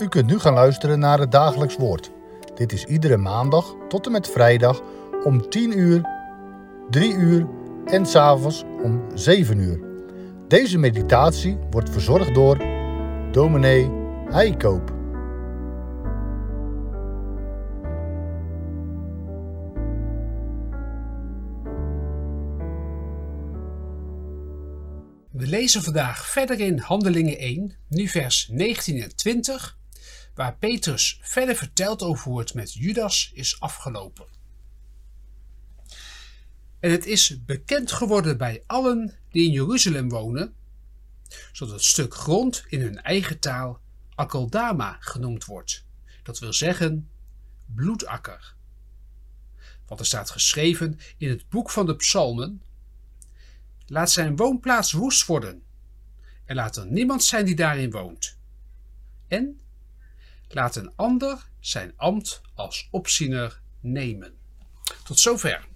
U kunt nu gaan luisteren naar het dagelijks woord. Dit is iedere maandag tot en met vrijdag om 10 uur, 3 uur en s'avonds om 7 uur. Deze meditatie wordt verzorgd door dominee Heikoop. We lezen vandaag verder in Handelingen 1, nu vers 19 en 20, waar Petrus verder vertelt over hoe het met Judas is afgelopen. En het is bekend geworden bij allen die in Jeruzalem wonen, zodat het stuk grond in hun eigen taal Akeldama genoemd wordt. Dat wil zeggen bloedakker. Want er staat geschreven in het boek van de Psalmen Laat zijn woonplaats woest worden. En laat er niemand zijn die daarin woont. En laat een ander zijn ambt als opziener nemen. Tot zover.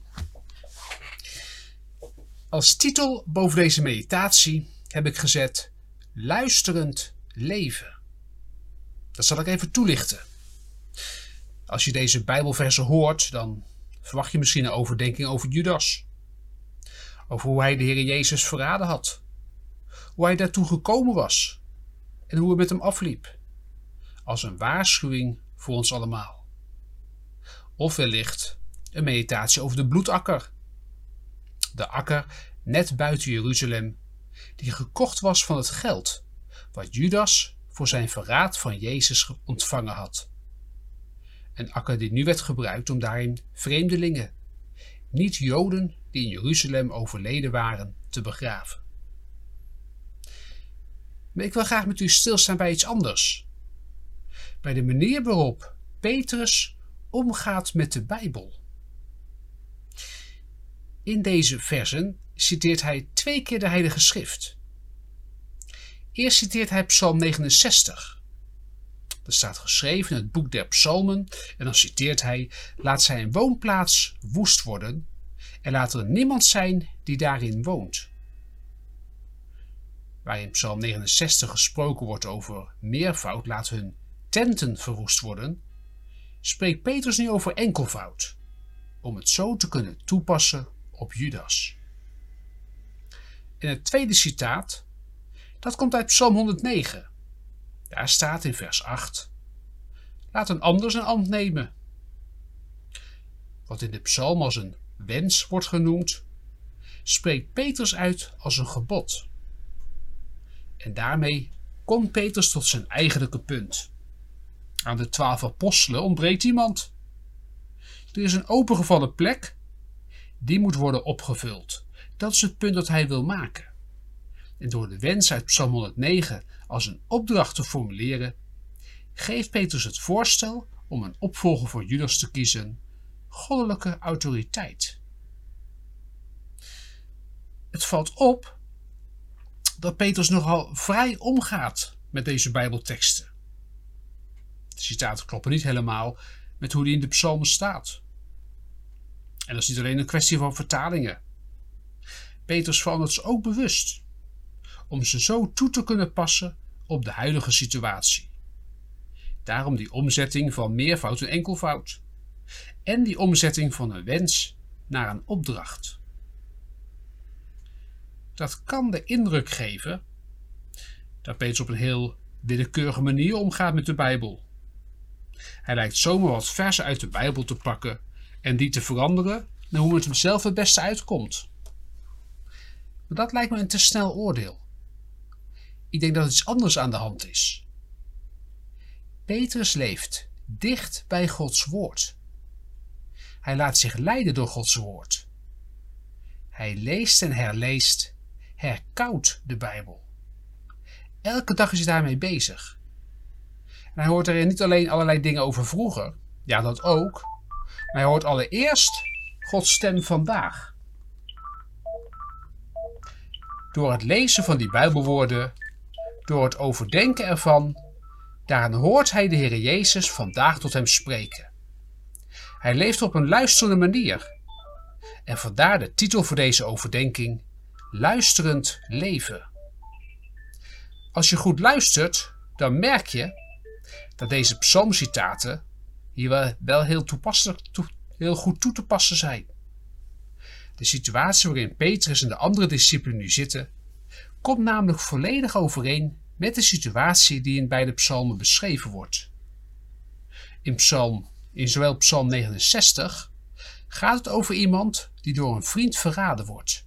Als titel boven deze meditatie heb ik gezet Luisterend leven. Dat zal ik even toelichten. Als je deze Bijbelversen hoort, dan verwacht je misschien een overdenking over Judas. Over hoe hij de Heer Jezus verraden had. Hoe hij daartoe gekomen was. En hoe het met hem afliep. Als een waarschuwing voor ons allemaal. Of wellicht een meditatie over de bloedakker. De akker net buiten Jeruzalem, die gekocht was van het geld wat Judas voor zijn verraad van Jezus ontvangen had. Een akker die nu werd gebruikt om daarin vreemdelingen, niet-Joden die in Jeruzalem overleden waren, te begraven. Maar ik wil graag met u stilstaan bij iets anders. Bij de manier waarop Petrus omgaat met de Bijbel. In deze versen citeert hij twee keer de Heilige Schrift. Eerst citeert hij Psalm 69. Dat staat geschreven in het boek der Psalmen en dan citeert hij: Laat zijn woonplaats woest worden en laat er niemand zijn die daarin woont. Waar in Psalm 69 gesproken wordt over meervoud, laat hun tenten verwoest worden, spreekt Petrus nu over enkelvoud, om het zo te kunnen toepassen op Judas. En het tweede citaat, dat komt uit Psalm 109. Daar staat in vers 8: Laat een ander zijn ambt nemen. Wat in de psalm als een wens wordt genoemd, spreekt Petrus uit als een gebod. En daarmee komt Petrus tot zijn eigenlijke punt. Aan de twaalf apostelen ontbreekt iemand. Er is een opengevallen plek, die moet worden opgevuld. Dat is het punt dat hij wil maken. En door de wens uit Psalm 109 als een opdracht te formuleren, geeft Petrus het voorstel om een opvolger voor Judas te kiezen goddelijke autoriteit. Het valt op dat Petrus nogal vrij omgaat met deze Bijbelteksten. De citaten kloppen niet helemaal met hoe die in de psalmen staat. En dat is niet alleen een kwestie van vertalingen. Petrus verandert ze ook bewust, om ze zo toe te kunnen passen op de huidige situatie. Daarom die omzetting van meervoud en enkelvoud en die omzetting van een wens naar een opdracht. Dat kan de indruk geven dat Petrus op een heel willekeurige manier omgaat met de Bijbel. Hij lijkt zomaar wat versen uit de Bijbel te pakken en die te veranderen naar hoe het hem zelf het beste uitkomt. Maar dat lijkt me een te snel oordeel. Ik denk dat iets anders aan de hand is. Petrus leeft dicht bij Gods woord. Hij laat zich leiden door Gods woord. Hij leest en herleest, herkoudt de Bijbel. Elke dag is hij daarmee bezig. Hij hoort er niet alleen allerlei dingen over vroeger, ja dat ook, maar hij hoort allereerst Gods stem vandaag. Door het lezen van die Bijbelwoorden, door het overdenken ervan, daaraan hoort hij de Heer Jezus vandaag tot hem spreken. Hij leeft op een luisterende manier. En vandaar de titel voor deze overdenking: Luisterend leven. Als je goed luistert, dan merk je dat deze psalmcitaten hier wel, heel, toepasselijk, toe, heel goed toe te passen zijn. De situatie waarin Petrus en de andere discipelen nu zitten, komt namelijk volledig overeen met de situatie die in beide psalmen beschreven wordt. In, psalm, in zowel psalm 69 gaat het over iemand die door een vriend verraden wordt.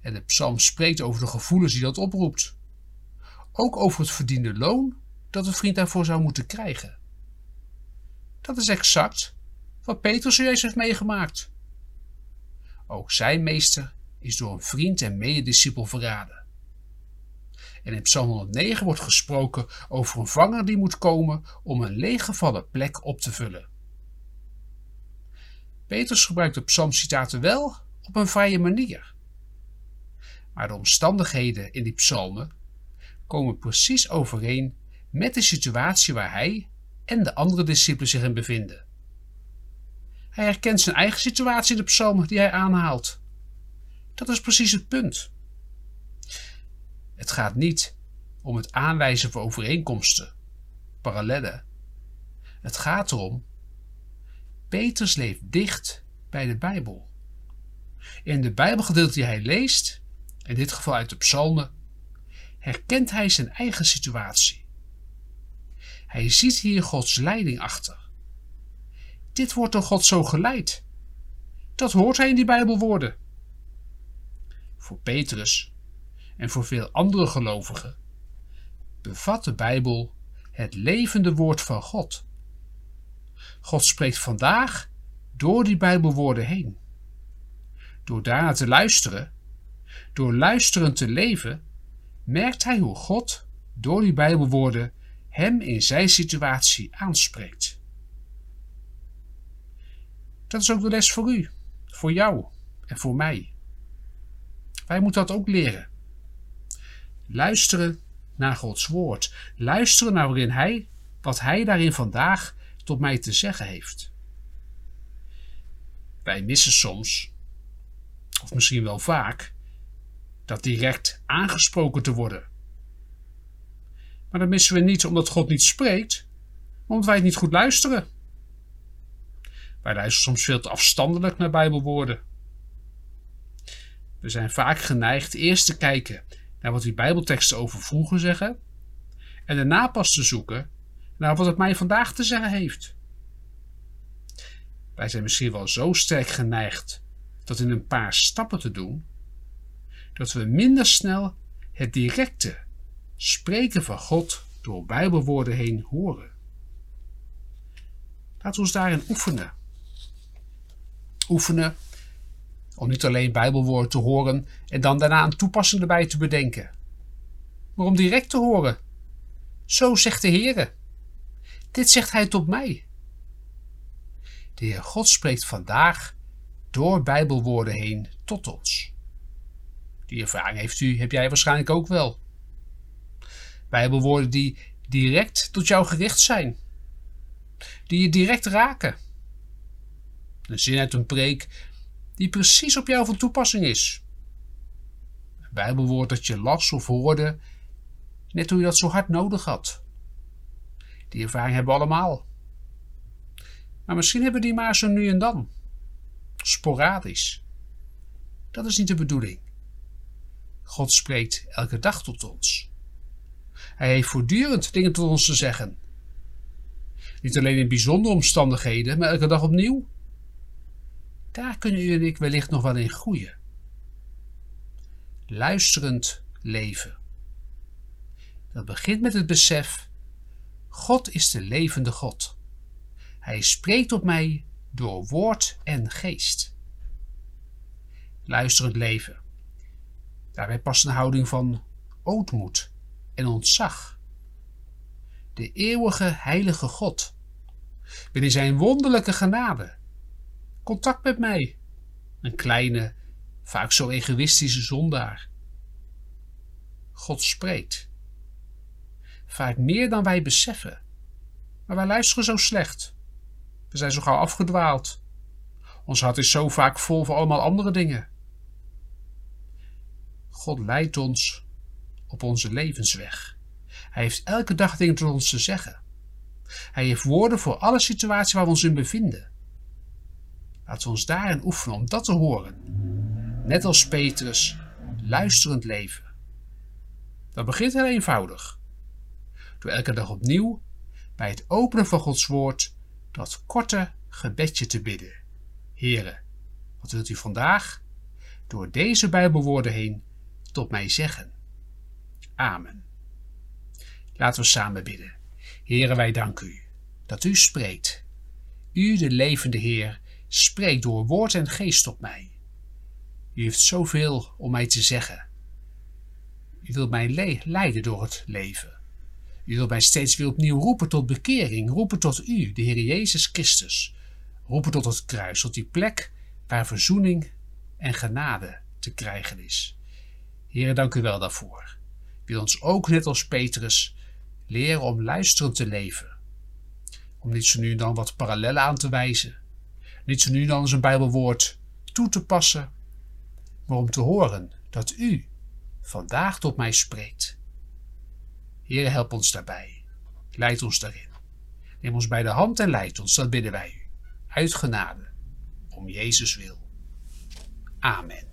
En de psalm spreekt over de gevoelens die dat oproept. Ook over het verdiende loon dat de vriend daarvoor zou moeten krijgen. Dat is exact wat Petrus zojuist heeft meegemaakt. Ook zijn meester is door een vriend en medediscipel verraden. En in Psalm 109 wordt gesproken over een vanger die moet komen om een leeggevallen plek op te vullen. Petrus gebruikt de psalmcitaten wel op een vrije manier. Maar de omstandigheden in die psalmen komen precies overeen met de situatie waar hij en de andere discipelen zich in bevinden. Hij herkent zijn eigen situatie in de psalmen die hij aanhaalt. Dat is precies het punt. Het gaat niet om het aanwijzen van overeenkomsten, parallellen. Het gaat erom, Petrus leeft dicht bij de Bijbel. In de Bijbelgedeelte die hij leest, in dit geval uit de psalmen, herkent hij zijn eigen situatie. Hij ziet hier Gods leiding achter. Dit wordt door God zo geleid. Dat hoort hij in die Bijbelwoorden. Voor Petrus en voor veel andere gelovigen bevat de Bijbel het levende woord van God. God spreekt vandaag door die Bijbelwoorden heen. Door daarna te luisteren, door luisterend te leven, merkt hij hoe God door die Bijbelwoorden hem in zijn situatie aanspreekt. Dat is ook de les voor u, voor jou en voor mij. Wij moeten dat ook leren. Luisteren naar Gods woord. Luisteren naar waarin hij, wat hij daarin vandaag tot mij te zeggen heeft. Wij missen soms, of misschien wel vaak, dat direct aangesproken te worden. Maar dat missen we niet omdat God niet spreekt, maar omdat wij het niet goed luisteren. Wij luisteren soms veel te afstandelijk naar Bijbelwoorden. We zijn vaak geneigd eerst te kijken naar wat die Bijbelteksten over vroeger zeggen en daarna pas te zoeken naar wat het mij vandaag te zeggen heeft. Wij zijn misschien wel zo sterk geneigd dat in een paar stappen te doen, dat we minder snel het directe spreken van God door Bijbelwoorden heen horen. Laten we ons daarin oefenen. Oefenen om niet alleen Bijbelwoorden te horen en dan daarna een toepassing erbij te bedenken, maar om direct te horen. Zo zegt de Heer. Dit zegt Hij tot mij. De Heer God spreekt vandaag door Bijbelwoorden heen tot ons. Die ervaring heeft u, heb jij waarschijnlijk ook wel. Bijbelwoorden die direct tot jou gericht zijn, die je direct raken. Een zin uit een preek die precies op jou van toepassing is. Een Bijbelwoord dat je las of hoorde, net hoe je dat zo hard nodig had. Die ervaring hebben we allemaal. Maar misschien hebben die maar zo nu en dan. Sporadisch. Dat is niet de bedoeling. God spreekt elke dag tot ons. Hij heeft voortdurend dingen tot ons te zeggen. Niet alleen in bijzondere omstandigheden, maar elke dag opnieuw. Daar kunnen u en ik wellicht nog wel in groeien. Luisterend leven. Dat begint met het besef: God is de levende God. Hij spreekt op mij door woord en geest. Luisterend leven. Daarbij past een houding van ootmoed en ontzag. De eeuwige heilige God. Binnen zijn wonderlijke genade. Contact met mij. Een kleine, vaak zo egoïstische zondaar. God spreekt. Vaak meer dan wij beseffen. Maar wij luisteren zo slecht. We zijn zo gauw afgedwaald. Ons hart is zo vaak vol van allemaal andere dingen. God leidt ons op onze levensweg. Hij heeft elke dag dingen tot ons te zeggen. Hij heeft woorden voor alle situaties waar we ons in bevinden. Laten we ons daarin oefenen om dat te horen. Net als Petrus, luisterend leven. Dat begint heel eenvoudig. Door elke dag opnieuw, bij het openen van Gods woord, dat korte gebedje te bidden. Heren, wat wilt u vandaag, door deze Bijbelwoorden heen, tot mij zeggen? Amen. Laten we samen bidden. Heren, wij danken u dat u spreekt. U, de levende Heer, spreekt door woord en geest tot mij. U heeft zoveel om mij te zeggen. U wilt mij leiden door het leven. U wilt mij steeds weer opnieuw roepen tot bekering, roepen tot U, de Heer Jezus Christus. Roepen tot het kruis, tot die plek waar verzoening en genade te krijgen is. Heer, dank u wel daarvoor. Wil ons ook, net als Petrus, leren om luisterend te leven. Om niet zo nu dan wat parallellen aan te wijzen. Niet zo nu dan een Bijbelwoord toe te passen. Maar om te horen dat u vandaag tot mij spreekt. Heer, help ons daarbij. Leid ons daarin. Neem ons bij de hand en leid ons, dat bidden wij u. Uit genade, om Jezus wil. Amen.